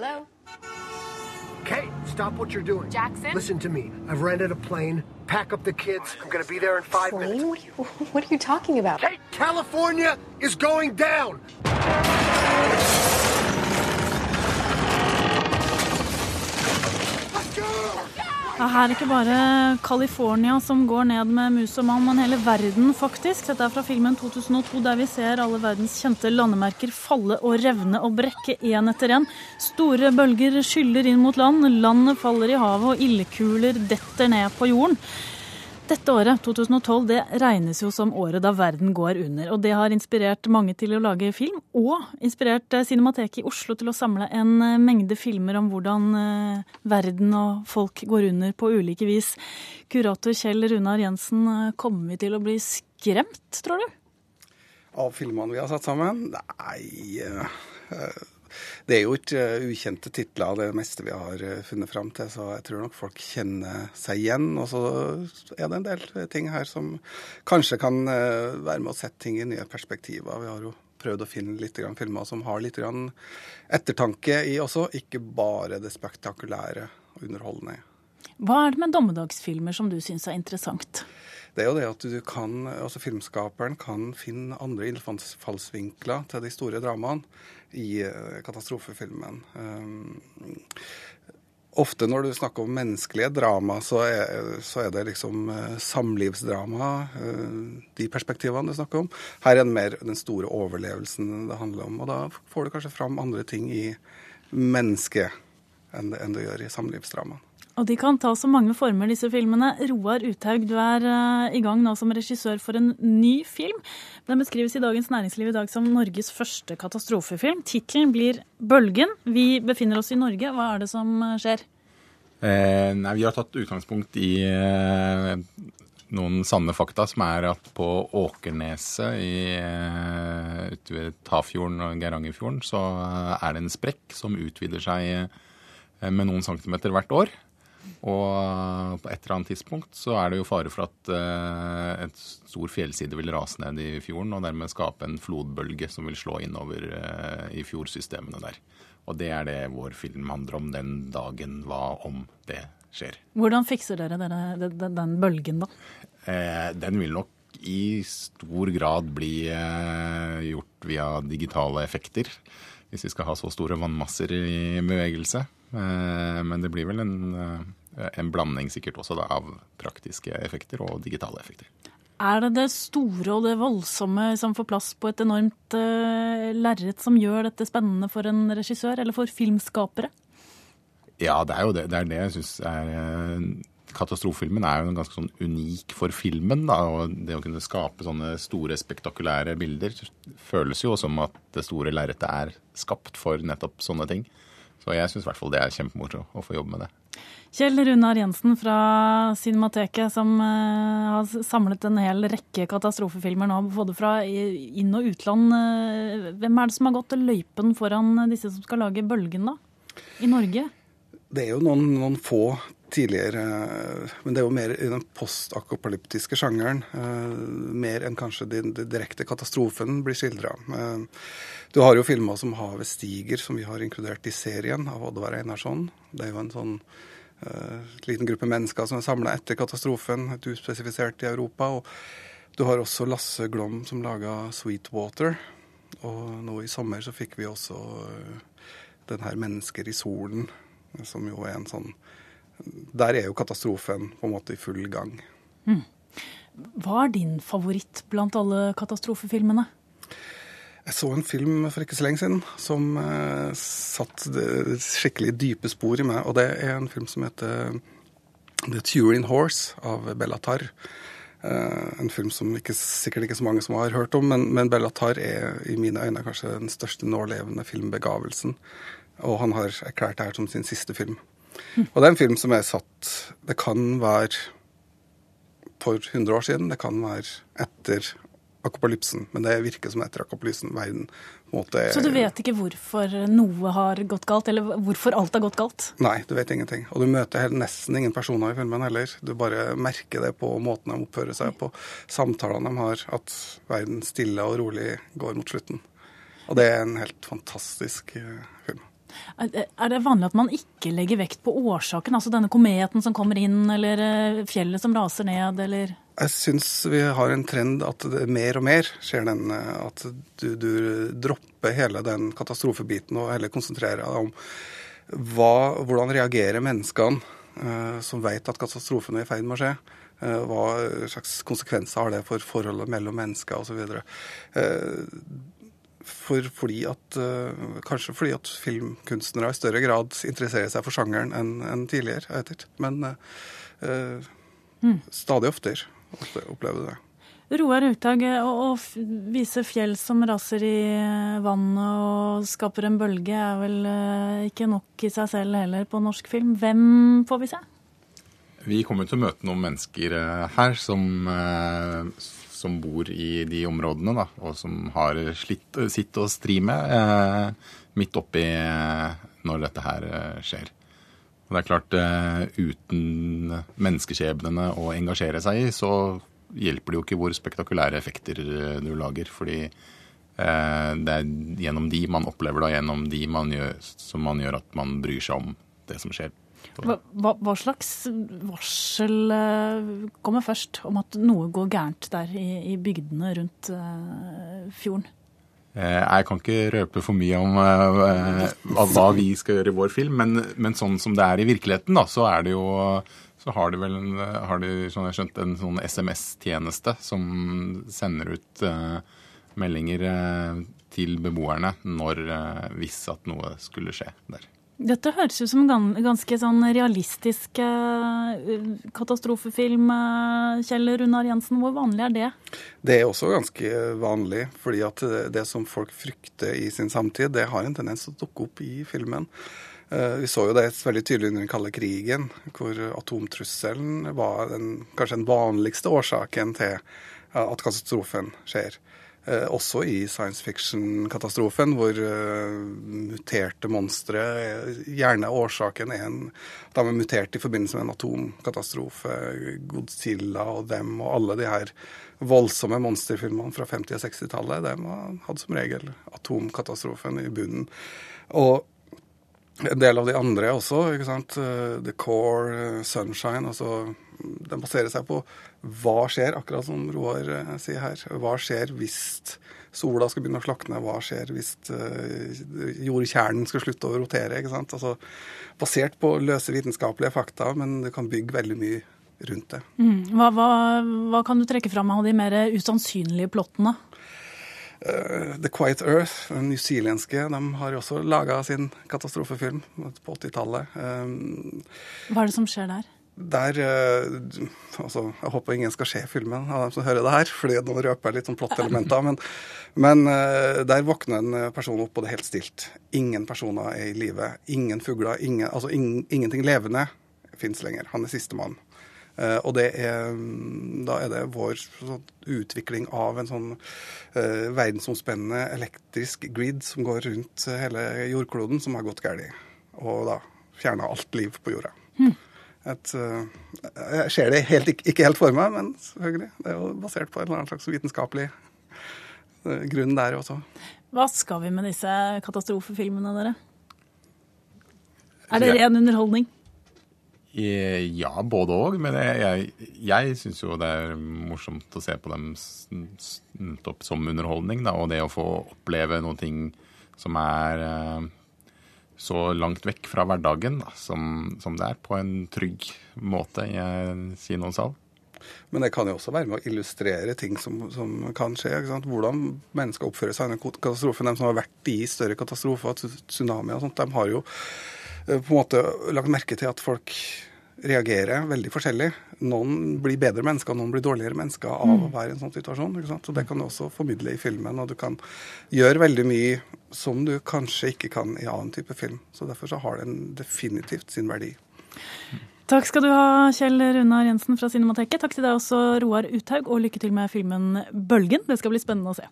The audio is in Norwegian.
Hello? Kate, stop what you're doing. Jackson? Listen to me. I've rented a plane. Pack up the kids. I'm gonna be there in five minutes. What are, you, what are you talking about? Kate, California is going down. Ja, her er ikke bare California som går ned med mus og mann, men hele verden, faktisk. Dette er fra filmen 2002, der vi ser alle verdens kjente landemerker falle og revne og brekke én etter én. Store bølger skyller inn mot land, landet faller i havet, og ildkuler detter ned på jorden. Dette året, 2012, det regnes jo som året da verden går under. Og det har inspirert mange til å lage film, og inspirert eh, Cinemateket i Oslo til å samle en eh, mengde filmer om hvordan eh, verden og folk går under på ulike vis. Kurator Kjell Runar Jensen, kommer vi til å bli skremt, tror du? Av filmene vi har satt sammen? Nei Det er jo ikke eh, ukjente titler, det meste vi har eh, funnet fram til, så jeg tror nok folk kjenner seg igjen. Og så er det en del ting her som kanskje kan eh, være med å sette ting i nye perspektiver. Vi har jo prøvd å finne litt grann filmer som har litt grann ettertanke i også, ikke bare det spektakulære og underholdende. Hva er det med dommedagsfilmer som du syns er interessant? Det er jo det at du kan, altså filmskaperen kan finne andre innfallsvinkler til de store dramaene i eh, katastrofefilmen. Um, ofte når du snakker om menneskelige drama, så er, så er det liksom eh, samlivsdrama, eh, de perspektivene du snakker om. Her er det mer den store overlevelsen det handler om. Og da får du kanskje fram andre ting i mennesket enn det, enn det gjør i samlivsdramaen. Og de kan ta så mange former, disse filmene. Roar Uthaug, du er eh, i gang nå som regissør for en ny film. Den beskrives i Dagens Næringsliv i dag som Norges første katastrofefilm. Tittelen blir 'Bølgen'. Vi befinner oss i Norge. Hva er det som eh, skjer? Eh, nei, Vi har tatt utgangspunkt i eh, noen sanne fakta, som er at på Åkerneset i, eh, ute ved Tafjorden og Geirangerfjorden så eh, er det en sprekk som utvider seg med noen centimeter hvert år. Og på et eller annet tidspunkt så er det jo fare for at eh, et stor fjellside vil rase ned i fjorden og dermed skape en flodbølge som vil slå innover eh, i fjordsystemene der. Og det er det vår film handler om den dagen hva om det skjer. Hvordan fikser dere dere, den, den, den bølgen, da? Eh, den vil nok i stor grad bli eh, gjort via digitale effekter. Hvis vi skal ha så store vannmasser i bevegelse. Eh, men det blir vel en, eh, en blanding sikkert også da, av praktiske effekter og digitale effekter. Er det det store og det voldsomme som får plass på et enormt uh, lerret som gjør dette spennende for en regissør, eller for filmskapere? Ja, det er jo det. Det er det jeg syns er uh, Katastrofefilmen er jo ganske sånn unik for filmen. da, og Det å kunne skape sånne store, spektakulære bilder føles jo som at det store lerretet er skapt for nettopp sånne ting. Så jeg syns i hvert fall det er kjempemoro å få jobbe med det. Kjell Runar Jensen fra Cinemateket, som uh, har samlet en hel rekke katastrofefilmer nå, både fra inn- og utland. Uh, hvem er det som har gått løypen foran disse som skal lage Bølgen, da? I Norge? Det er jo noen, noen få tidligere Men det er jo mer i den postakopalyptiske sjangeren. Uh, mer enn kanskje den direkte katastrofen blir skildra. Du har jo filmer som 'Havet stiger', som vi har inkludert i serien av Oddvar Einarsson. Det er jo en sånn uh, liten gruppe mennesker som er samla etter katastrofen, et uspesifisert i Europa. og du har også Lasse Glom som laga 'Sweetwater'. Og nå i sommer så fikk vi også den her 'Mennesker i solen', som jo er en sånn Der er jo katastrofen på en måte i full gang. Mm. Hva er din favoritt blant alle katastrofefilmene? Jeg så en film for ikke så lenge siden som uh, satt skikkelig dype spor i meg. Og det er en film som heter The Turin Horse av Bellatar. Uh, en film som ikke, sikkert ikke så mange som har hørt om, men, men Bellatar er i mine øyne kanskje den største nålevende filmbegavelsen. Og han har erklært det her som sin siste film. Og det er en film som er satt Det kan være for 100 år siden, det kan være etter akopalypsen, men det virker som etter akopalypsen verden måte Så du vet ikke hvorfor noe har gått galt, eller hvorfor alt har gått galt? Nei, du vet ingenting. Og du møter nesten ingen personer i filmen heller. Du bare merker det på måten de oppfører seg på, samtalene de har, at verden stille og rolig går mot slutten. Og det er en helt fantastisk film. Er det vanlig at man ikke legger vekt på årsaken? Altså denne kometen som kommer inn, eller eh, fjellet som raser ned, eller Jeg syns vi har en trend at mer og mer skjer den eh, at du, du dropper hele den katastrofebiten og heller konsentrerer deg om hva, hvordan reagerer menneskene eh, som vet at katastrofen er i ferd med å skje. Hva slags konsekvenser har det for forholdet mellom mennesker osv. Eh, for, fordi at, uh, kanskje fordi at filmkunstnere i større grad interesserer seg for sjangeren enn en tidligere. Jeg vet ikke. Men uh, mm. stadig oftere opplever du det. Roar Uthaug, å, vise fjell som raser i vannet og skaper en bølge, er vel ikke nok i seg selv heller på norsk film. Hvem får vi se? Vi kommer til å møte noen mennesker her som som bor i de områdene, da, og som har slitt sitt å stri med eh, midt oppi eh, når dette her eh, skjer. Og det er klart, eh, uten menneskeskjebnene å engasjere seg i, så hjelper det jo ikke hvor spektakulære effekter eh, du lager. Fordi det er gjennom de man opplever det, gjennom de man gjør, som man gjør at man bryr seg om det som skjer. Hva, hva, slags varsel eh, kommer først om at noe går gærent der i, i bygdene rundt uh, fjorden? Eh, jeg kan ikke røpe for mye om hva vi skal gjøre i vår film, men, men, sånn som det er i virkeligheten, da, så er jo så har de vel en, har de, sånn jeg skjønt, en sånn SMS-tjeneste som sender ut meldinger til beboerne når, hvis at noe skulle skje der. Dette høres ut som en ganske sånn realistisk eh, katastrofefilm. Eh, Kjell Runar Jensen, hvor vanlig er det? Det er også ganske vanlig. fordi at det som folk frykter i sin samtid, det har en tendens til å dukke opp i filmen. Eh, vi så jo det veldig tydelig under den kalde krigen, hvor atomtrusselen var den, kanskje den vanligste årsaken til at katastrofen skjer. Eh, også i science fiction-katastrofen, hvor uh, muterte monstre Gjerne årsaken er en De er mutert i forbindelse med en atomkatastrofe. Godzilla og dem og alle de her voldsomme monsterfilmene fra 50- og 60-tallet, de hadde som regel atomkatastrofen i bunnen. Og en del av de andre også. ikke sant? Eh, The Core, Sunshine. altså Den baserer seg på hva skjer, akkurat som Roar eh, sier her. Hva skjer hvis sola skal begynne å slakne? Hva skjer hvis uh, jordkjernen skal slutte å rotere? ikke sant? Altså, basert på løse vitenskapelige fakta, men du kan bygge veldig mye rundt det. Mm. Hva, hva, hva, kan du trekke fram av de mer usannsynlige plottene? Uh, The Quiet Earth, den newzealandske, de har jo også laga sin katastrofefilm på 80-tallet. Um, Hva er det som skjer der? Der eh, altså, Jeg håper ingen skal se filmen av dem som hører det her, fordi nå røper jeg litt sånn plottelementer. Men, men eh, der våkner en person opp, og det er helt stilt. Ingen personer er i live. Ingen fugler. Ingen, altså ing, ingenting levende fins lenger. Han er sistemann. Uh, og er, da er det vår sånn, utvikling av en sånn uh, verdensomspennende elektrisk grid som går rundt hele jordkloden, som har gått galt. Og da fjerna alt liv på jorda. Hmm et uh, Jeg ser det helt, ikke helt for meg, men selvfølgelig. Det er jo basert på en eller annen slags vitenskapelig uh, grunn der også. Hva skal vi med disse katastrofefilmene, dere? Er det ren underholdning? Ja, både òg. Men jeg, jeg, jeg syns jo det er morsomt å se på dem som underholdning. Da, og det å få oppleve noe som er så langt vekk fra hverdagen da, som, som, det er, på en trygg måte i en kinosal. Men det kan jo også være med å illustrere ting som, som kan skje. Hvordan mennesker oppfører seg under katastrofen. De som har vært i større katastrofer, tsunami og sånt, de har jo eh, på en måte lagt merke til at folk reagerer veldig forskjellig. Noen blir bedre mennesker, noen blir dårligere mennesker av mm. å være i en sånn situasjon. Ikke sant? Så Det kan du også formidle i filmen, og du kan gjøre veldig mye som du kanskje ikke kan i annen type film. Så Derfor så har den definitivt sin verdi. Takk skal du ha, Kjell Runar Jensen fra Cinemateket. Takk til deg også, Roar Uthaug, og lykke til med filmen 'Bølgen'. Det skal bli spennende å se.